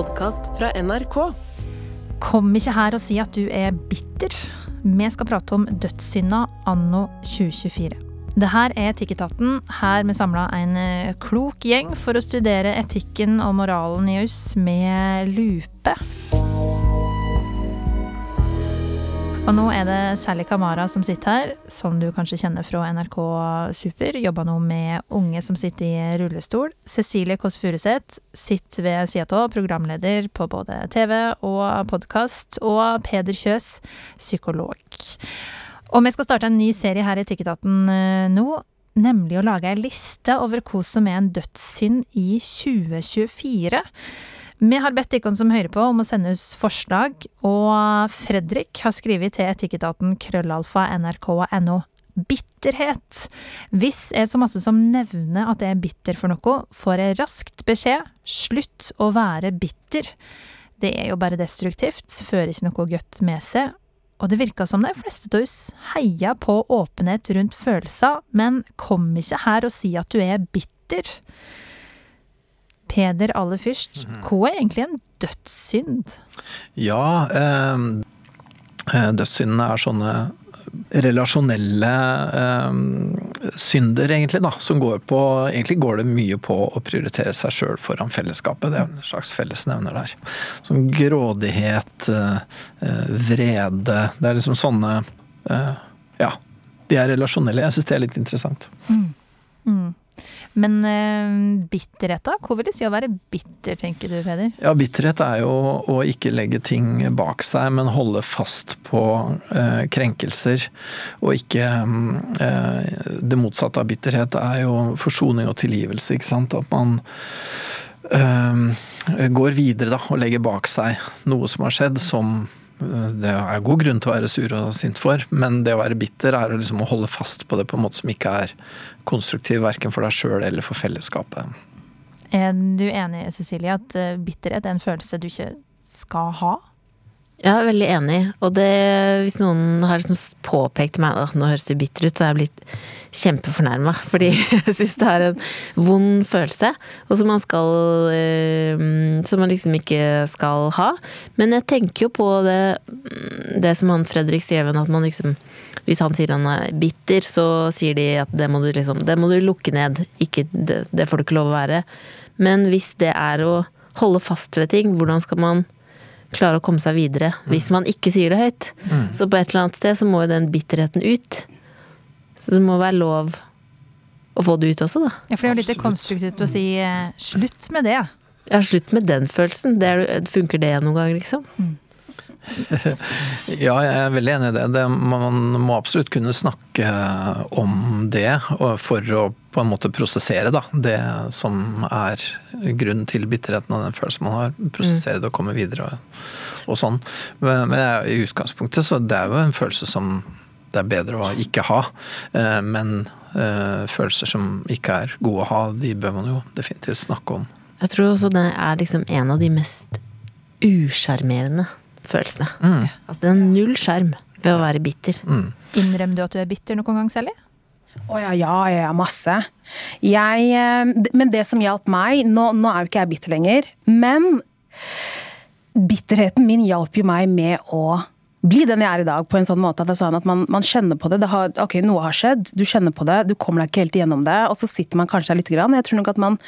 podkast fra NRK. Kom ikke her og si at du er bitter. Vi skal prate om dødssynda anno 2024. Det her er Etikketaten. Her vi samla en eh, klok gjeng for å studere etikken og moralen i oss med lupe. Og nå er det Sally Kamara som sitter her, som du kanskje kjenner fra NRK Super. Jobber nå med unge som sitter i rullestol. Cecilie Kåss Furuseth sitter ved sida av, programleder på både TV og podkast. Og Peder Kjøs, psykolog. Og vi skal starte en ny serie her i Etikketaten eh, nå. Nemlig å lage ei liste over hva som er en dødssynd i 2024. Vi har bedt dere som hører på om å sende oss forslag, og Fredrik har skrevet til etikketaten krøllalfa nrk.no. Bitterhet. Hvis jeg så masse som nevner at jeg er bitter for noe, får jeg raskt beskjed slutt å være bitter. Det er jo bare destruktivt, fører ikke noe godt med seg. Og det virka som de fleste av oss heia på åpenhet rundt følelser, men kom ikke her og si at du er bitter. Peder, aller først, hva er egentlig en dødssynd? Ja, eh, dødssyndene er sånne relasjonelle eh, synder, egentlig, da. Som går på Egentlig går det mye på å prioritere seg sjøl foran fellesskapet. Det er en slags fellesnevner der. Som grådighet, eh, vrede Det er liksom sånne eh, Ja. De er relasjonelle. Jeg syns det er litt interessant. Mm. Mm. Men eh, bitterhet, da? Hvor vil det si å være bitter, tenker du, Peder? Ja, bitterhet er jo å ikke legge ting bak seg, men holde fast på eh, krenkelser. Og ikke eh, Det motsatte av bitterhet er jo forsoning og tilgivelse, ikke sant. At man går videre da, og legger bak seg noe som har skjedd, som det er god grunn til å være sur og sint for, men det å være bitter er liksom å holde fast på det på en måte som ikke er konstruktiv verken for deg sjøl eller for fellesskapet. Er du enig, Cecilie, at eh, bitterhet er en følelse du ikke skal ha? Jeg er veldig enig. Og det, hvis noen har liksom påpekt meg at nå høres du bitter ut, så har jeg blitt kjempefornærma. Fordi jeg syns det er en vond følelse, og som man skal Som man liksom ikke skal ha. Men jeg tenker jo på det, det som han Fredrik skrev, at man liksom hvis han sier han er bitter, så sier de at det må du liksom Det må du lukke ned. Ikke, det, det får du ikke lov å være. Men hvis det er å holde fast ved ting, hvordan skal man klare å komme seg videre hvis man ikke sier det høyt? Mm. Så på et eller annet sted så må jo den bitterheten ut. Så det må være lov å få det ut også, da. Ja, for det er jo litt konstruktivt å si eh, slutt med det. Ja, slutt med den følelsen. Det er, funker det noen ganger, liksom? Mm. ja, jeg er veldig enig i det. det. Man må absolutt kunne snakke om det for å på en måte prosessere da, det som er grunnen til bitterheten og den følelsen man har. Prosessere det og komme videre og, og sånn. Men i utgangspunktet så det er jo en følelse som det er bedre å ikke ha. Eh, men eh, følelser som ikke er gode å ha, de bør man jo definitivt snakke om. Jeg tror også det er liksom en av de mest usjarmerende følelsene. Mm. Altså, det er null skjerm ved å være bitter. Mm. Innrømmer du at du er bitter noen gang, Sally? Å oh, ja, ja, ja, masse. Jeg, eh, men det som hjalp meg nå, nå er jo ikke jeg bitter lenger, men bitterheten min hjalp jo meg med å bli den jeg er i dag, på en sånn måte at, sånn at man, man, kjenner på det. det har, ok, Noe har skjedd, du kjenner på det, du kommer deg ikke helt igjennom det. Og så sitter man kanskje der lite grann. Jeg tror nok at man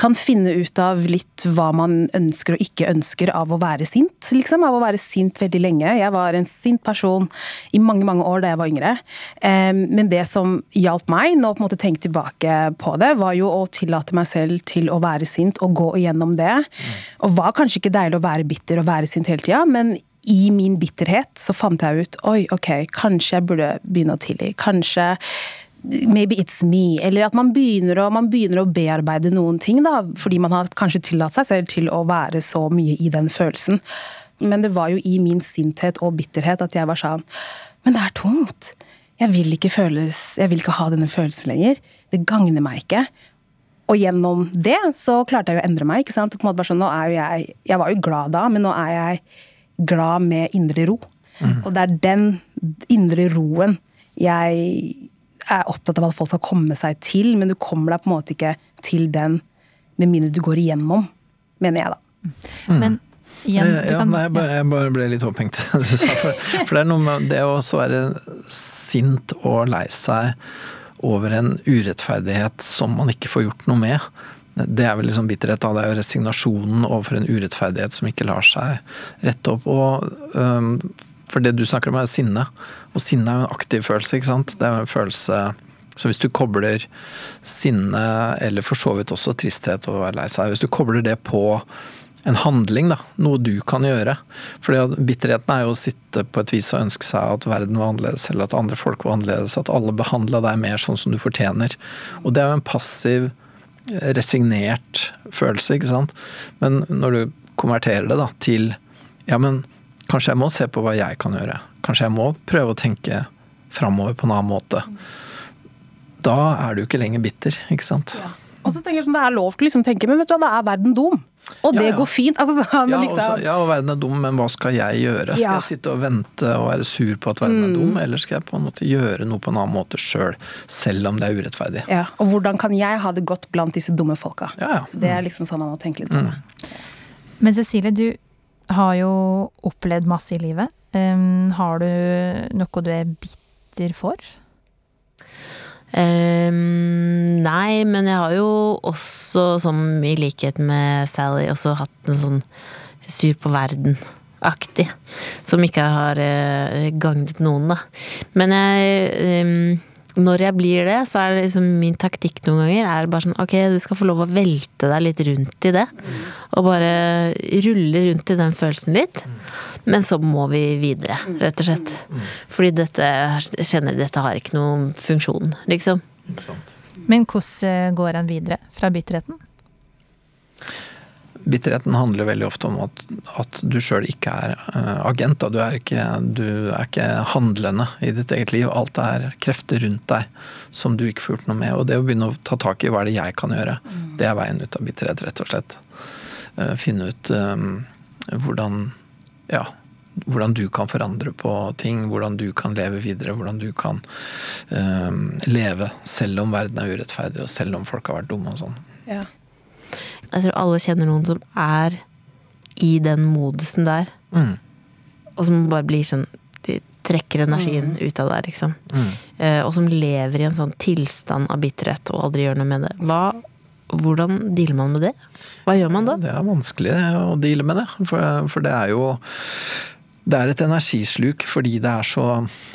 kan finne ut av litt hva man ønsker og ikke ønsker av å være sint. liksom, Av å være sint veldig lenge. Jeg var en sint person i mange mange år da jeg var yngre. Men det som hjalp meg, nå på en måte tenke tilbake på det, var jo å tillate meg selv til å være sint og gå igjennom det. Og var kanskje ikke deilig å være bitter og være sint hele tida, men i min bitterhet så fant jeg ut oi, ok, kanskje jeg burde begynne å tilgi. Kanskje Maybe it's me. Eller at man begynner, å, man begynner å bearbeide noen ting, da, fordi man har kanskje tillatt seg selv til å være så mye i den følelsen. Men det var jo i min sinthet og bitterhet at jeg var sånn Men det er tungt. Jeg vil ikke føles Jeg vil ikke ha denne følelsen lenger. Det gagner meg ikke. Og gjennom det så klarte jeg å endre meg. ikke sant? På en måte bare sånn, nå er jo jeg, jeg var jo glad da, men nå er jeg glad med indre ro. Mm. Og det er den indre roen jeg er opptatt av at folk skal komme seg til, men du kommer deg på en måte ikke til den med mindre du går igjennom, mener jeg da. Men igjen, Eh, du ja, kan nei, jeg, bare, jeg bare ble litt opphengt. For, for det er noe med det å også være sint og lei seg over en urettferdighet som man ikke får gjort noe med. Det er vel liksom bitterhet. da, Det er jo resignasjonen overfor en urettferdighet som ikke lar seg rette opp. og um, For det du snakker om er sinne, og sinne er jo en aktiv følelse. ikke sant? Det er jo en følelse så hvis du kobler sinne, eller for så vidt også tristhet og å være lei seg, hvis du kobler det på en handling, da, noe du kan gjøre. For bitterheten er jo å sitte på et vis og ønske seg at verden var annerledes, eller at andre folk var annerledes, at alle behandla deg mer sånn som du fortjener. Og det er jo en passiv, resignert følelse, ikke sant. Men når du konverterer det da til ja, men kanskje jeg må se på hva jeg kan gjøre. Kanskje jeg må prøve å tenke framover på en annen måte. Da er du ikke lenger bitter, ikke sant. Ja. Og så tenker jeg sånn, Det er lov til å liksom tenke, men vet du hva, da er verden dum. Og det Ja, ja. går fint. Altså, sånn, Ja, liksom, også, ja, og verden er dum, men hva skal jeg gjøre? Skal Ja. Mm. jeg sitte og vente og være sur på at verden er dum, eller skal jeg på en måte gjøre noe på en annen måte sjøl, selv om det er urettferdig? ja. Og hvordan kan jeg ha det godt blant disse dumme folka? Ja, ja. Det er liksom sånn man må tenke litt på. Men Cecilie, du har jo opplevd masse i livet. Um, har du noe du er bitter for? Ehm, nei, men jeg har jo også, som i likhet med Sally, også hatt en sånn sur på verden-aktig. Som ikke har uh, gagnet noen, da. Men jeg um, når jeg blir det, så er det liksom min taktikk noen ganger er bare sånn ok, du skal få lov å velte deg litt rundt i det. Og bare rulle rundt i den følelsen litt. Men så må vi videre, rett og slett. Fordi dette, kjenner dette har ikke noen funksjon, liksom. Men hvordan går en videre fra bitterheten? Bitterheten handler veldig ofte om at, at du sjøl ikke er eh, agent. Du, er ikke, du er ikke handlende i ditt eget liv. Alt er krefter rundt deg som du ikke får gjort noe med. Og det å begynne å ta tak i hva er det jeg kan gjøre, det er veien ut av bitterhet, rett og slett. Eh, finne ut um, hvordan ja, hvordan du kan forandre på ting, hvordan du kan leve videre, hvordan du kan um, leve selv om verden er urettferdig, og selv om folk har vært dumme og sånn. Ja. Jeg tror alle kjenner noen som er i den modusen der. Mm. Og som bare blir sånn De trekker energien ut av det, liksom. Mm. Uh, og som lever i en sånn tilstand av bitterhet og aldri gjør noe med det. Hva, hvordan dealer man med det? Hva gjør man da? Det er vanskelig å deale med det, for, for det er jo det er et energisluk fordi det er så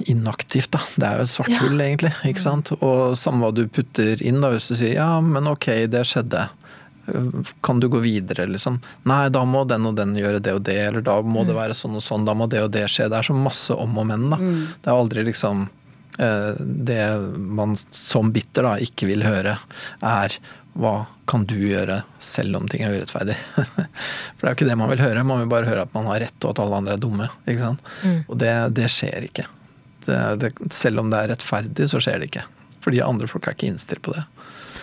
inaktivt. da. Det er jo et svart Ja. hull, egentlig. ikke sant? Og samme hva du putter inn, da, hvis du sier ja, men ok, det skjedde. Kan du gå videre, liksom? Nei, da må den og den gjøre det og det, eller da må det være sånn og sånn, da må det og det skje. Det er så masse om og men, da. Det er aldri liksom eh, Det man som bitter da ikke vil høre, er hva kan du gjøre selv om ting er urettferdig? For det er jo ikke det man vil høre, man vil bare høre at man har rett og at alle andre er dumme. sant? Og det, det skjer ikke. Det, det, selv om det er rettferdig, så skjer det ikke. Fordi andre folk er ikke innstilt på det.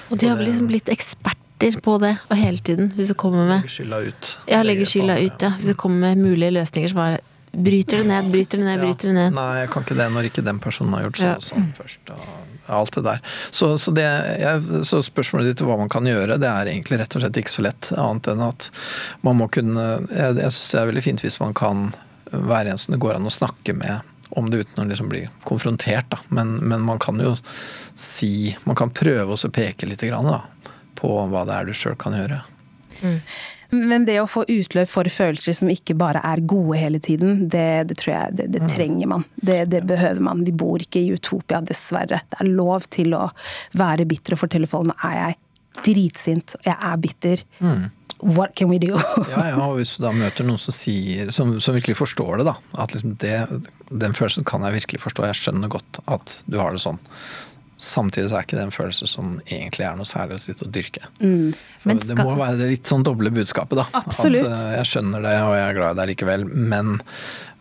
Og de har vel liksom blitt eksperter på det, og hele tiden. Hvis du kommer med Legger skylda ut. Ja, legger skylda ut, ja. Hvis du kommer med mulige løsninger, som bare bryter det ned, bryter det ned, bryter det ned. Nei, jeg kan ikke det når ikke den personen har gjort sånn Ja. og sånn først. Og alt det der. Så, så, det, jeg, så spørsmålet ditt hva man kan gjøre, det er egentlig rett og slett ikke så lett. Annet enn at man må kunne Jeg, jeg syns det er veldig fint hvis man kan være en som det går an å snakke med om det uten å liksom bli konfrontert, da. Men, men man kan jo si Man kan prøve å peke litt grann, da, på hva det er du sjøl kan gjøre. Men det å få utløp for følelser som ikke bare er gode hele tiden, det, det tror jeg det, det trenger man. Det, det behøver man. Vi bor ikke i utopia, dessverre. Det er lov til å være bitter og fortelle folk nå er jeg dritsint, jeg er bitter. What can we do? Ja, ja, og hvis du da møter noen som sier, som, som virkelig forstår det, da. At liksom det, den følelsen kan jeg virkelig forstå, jeg skjønner godt at du har det sånn. Samtidig så er ikke det en følelse som egentlig er noe særlig å sitte og dyrke. Mm. Skal... det må være det litt sånn doble budskapet, da. Absolutt. At eh, jeg skjønner det, og jeg er glad i deg likevel, men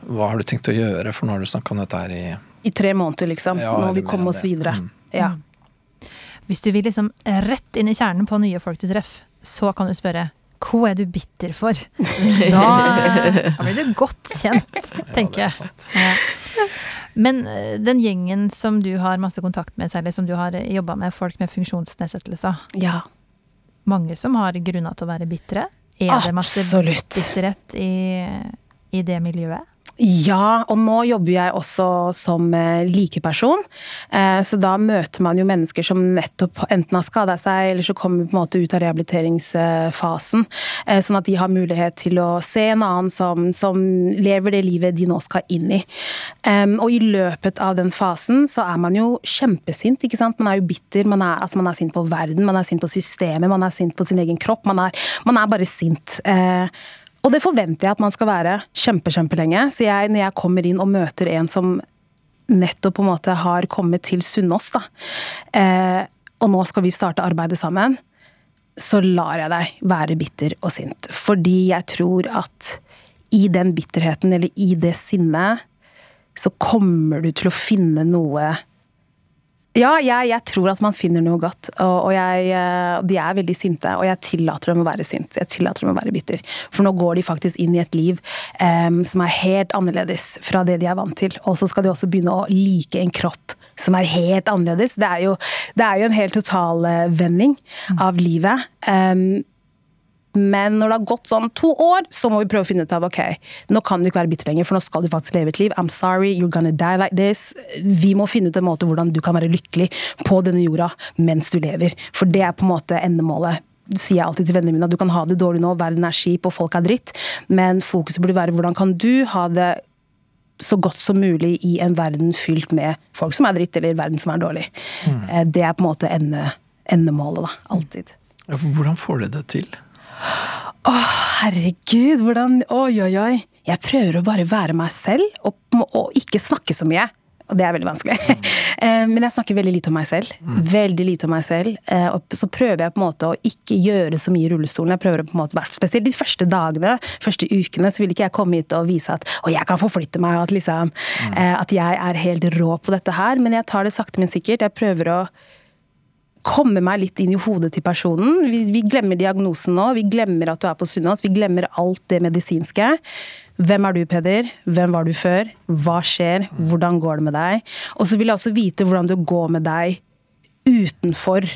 hva har du tenkt å gjøre? For nå har du snakka om dette her i I tre måneder, liksom. Ja, Nå må vi komme oss videre. Mm. Ja. Hvis du vil liksom rett inn i kjernen på nye folk du treffer, så kan du spørre hva er du bitter for? Da, da blir du godt kjent, tenker Ja, det er jeg. sant. Ja. Men eh, den gjengen som du har masse kontakt med, særlig som du har jobba med, folk med funksjonsnedsettelser. ja. Mange som har grunner til å være bitre. Er det masse Absolutt. bitterhet i, i det miljøet? Ja, og nå jobber jeg også som eh, likeperson. Eh, Så da møter man jo mennesker som nettopp enten har skada seg, eller så kommer på en måte ut av rehabiliteringsfasen. Eh, Sånn at de har mulighet til å se en annen som, som lever det livet de nå skal inn i. Og i løpet av den fasen så er man jo kjempesint, ikke sant. Man er jo bitter, man er, altså man er sint på verden, man er sint på systemet, man er sint på sin egen kropp. Man er, man er bare sint. Og det forventer jeg at man skal være kjempe, kjempelenge. Så jeg, når jeg kommer inn og møter en som nettopp på en måte har kommet til Sunnaas, da, eh, og nå skal vi starte arbeidet sammen, så lar jeg deg være bitter og sint. Fordi jeg tror at i den bitterheten, eller i det sinnet, så kommer du til å finne noe ja, jeg, jeg tror at man finner noe godt. Og, og jeg, eh, de er veldig sinte, og jeg tillater dem å være sint. Jeg tillater dem å være bitter. For nå går de faktisk inn i et liv um, som er helt annerledes fra det de er vant til. Og så skal de også begynne å like en kropp som er helt annerledes. Det er jo, det er jo en helt totalvending av livet. Em, men når det har gått sånn to år, så må vi prøve å finne ut av ok, nå kan du ikke være bitter lenger, for nå skal du faktisk leve et liv. I'm sorry, you're gonna die like this. Vi må finne ut en måte hvordan du kan være lykkelig på denne jorda mens du lever. For det er på en måte endemålet. Det sier jeg alltid til vennene mine, at du kan ha det dårlig nå, verden er skip og folk er dritt, men fokuset burde være hvordan kan du ha det så godt som mulig i en verden fylt med folk som er dritt, eller verden som er dårlig. Mm. Det er på en måte endemålet, da. Alltid. Ja, Hvordan får du det til? Å, herregud, hvordan Oi, oi, oi. Jeg prøver å bare være meg selv, og, og ikke snakke så mye. Og det er veldig vanskelig. Eh, Men jeg snakker veldig lite om meg selv. Veldig lite om meg selv. Eh, Og så prøver jeg på en måte å ikke gjøre så mye i rullestolen. Jeg prøver å på en måte, Spesielt de første dagene, første ukene, så vil ikke jeg komme hit og vise at å, jeg kan forflytte meg, og at, liksom, eh, at jeg er helt rå på dette her. Men jeg tar det sakte, men sikkert. Jeg prøver å komme meg litt inn i hodet til personen. Vi, vi glemmer diagnosen nå, vi glemmer at du er på Sunnaas, vi glemmer alt det medisinske. Hvem er du, Peder? Hvem var du før? Hva skjer? Hvordan går det med deg? Og så vil jeg også vite hvordan det går med deg utenfor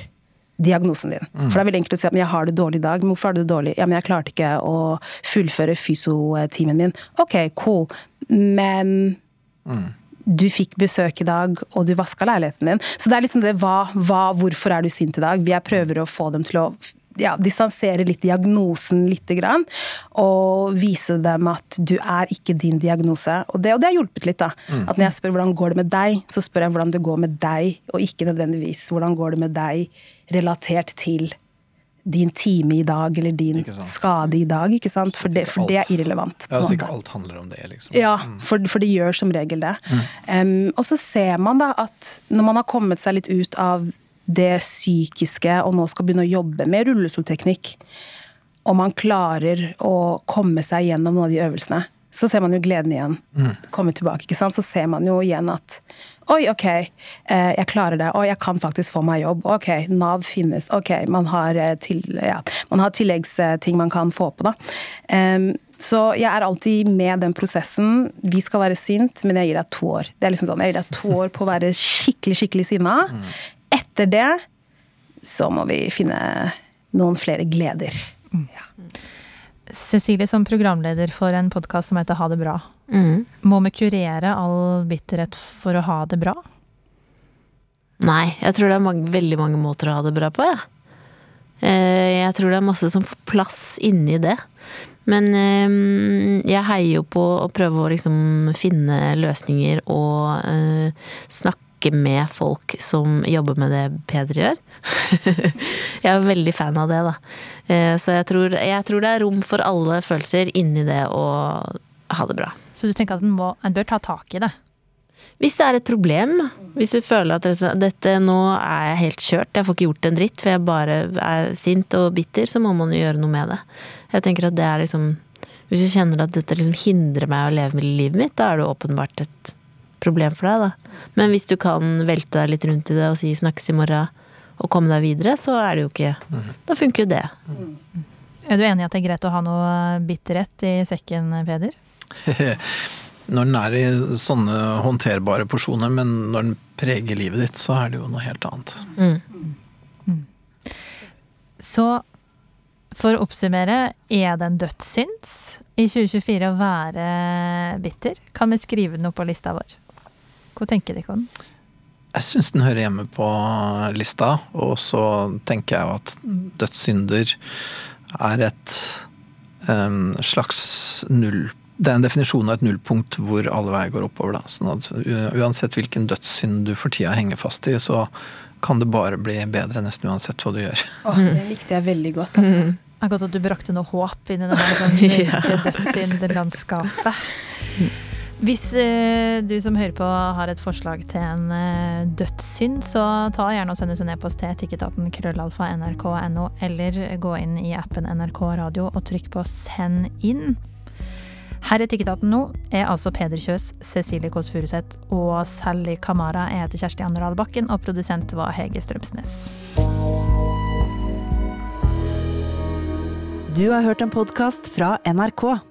diagnosen din. For det er veldig enkelt å si at jeg har det dårlig i dag. Men hvorfor har du det dårlig? Ja, men jeg klarte ikke å fullføre fysiotimen min. Ok, cool. Men du fikk besøk i dag, og du vaska leiligheten din. Så det er liksom det hva, hva, hvorfor er du sint i dag? Jeg prøver å få dem til å ja, distansere litt diagnosen lite grann, og vise dem at du er ikke din diagnose. Og det, og det har hjulpet litt, da. At når jeg spør hvordan går det med deg, så spør jeg hvordan det går med deg, og ikke nødvendigvis hvordan går det med deg relatert til din time i dag, eller din skade i dag, ikke sant? For det, for det er irrelevant. Ja, Så ikke alt handler om det, liksom. Ja, for, for det gjør som regel det. Um, og så ser man da at når man har kommet seg litt ut av det psykiske og nå skal begynne å jobbe med rullestolteknikk, og man klarer å komme seg gjennom noen av de øvelsene, så ser man jo gleden igjen komme tilbake. ikke sant? Så ser man jo igjen at Oi, ok, eh, jeg klarer det. Oi, jeg kan faktisk få meg jobb. Ok, Nav finnes. Ok, man har, eh, til, ja, man har tilleggsting man kan få på, da. Um, så jeg er alltid med den prosessen. Vi skal være sint, men jeg gir deg to år. Det er liksom sånn, Jeg gir deg to år på å være skikkelig, skikkelig sinna. Etter det så må vi finne noen flere gleder. Cecilie, som programleder for en podkast som heter Ha det bra, Mm. må vi kurere all bitterhet for å ha det bra? Nei, jeg tror det er mange, veldig mange måter å ha det bra på, jeg. Ja. Jeg tror det er masse som får plass inni det. Men eh, jeg heier jo på å prøve å liksom finne løsninger og eh, snakke med folk som jobber med det Peder gjør. jeg er veldig fan av det, da. Eh, Så jeg tror, jeg tror det er rom for alle følelser inni det å ha det bra. Så du tenker at en, må, en bør ta tak i det? Hvis det er et problem, hvis du føler at dette, dette nå er jeg helt kjørt, jeg får ikke gjort en dritt, for jeg bare er sint og bitter, så må man jo gjøre noe med det. Jeg tenker at det er liksom Hvis du kjenner at dette liksom hindrer meg å leve med livet mitt, da er det åpenbart et problem for deg, da. Men hvis du kan velte deg litt rundt i det og si 'snakkes i morgen' og komme deg videre, så er det jo ikke Da funker jo det. Er du enig i at det er greit å ha noe bitterhet i sekken, Peder? Når den er i sånne håndterbare porsjoner, men når den preger livet ditt, så er det jo noe helt annet. Mm. Så For å oppsummere, er det en dødssynd i 2024 å være bitter? Kan vi skrive den opp på lista vår? Hva tenker dere om den? Jeg syns den hører hjemme på lista, og så tenker jeg jo at dødssynder er et um, slags null Det er en definisjon av et nullpunkt hvor alle veier går oppover. Da. Sånn at uansett hvilken dødssynd du for tida henger fast i, så kan det bare bli bedre nesten uansett hva du gjør. Oh, det likte jeg veldig godt. Altså. Det er godt at du brakte noe håp inn i det her sånn mørke dødssyndlandskapet. Hvis uh, du som hører på har et forslag til en uh, dødssynd, så ta gjerne og send oss en e-post til etikketaten krøllalfa nrk.no, eller gå inn i appen NRK Radio og trykk på send inn. Her i Etikketaten nå er altså Peder Kjøs, Cecilie Kåss Furuseth og Sally Kamara. Jeg heter Kjersti Anderdal Bakken, og produsent var Hege Strømsnes. Du har hørt en podkast fra NRK.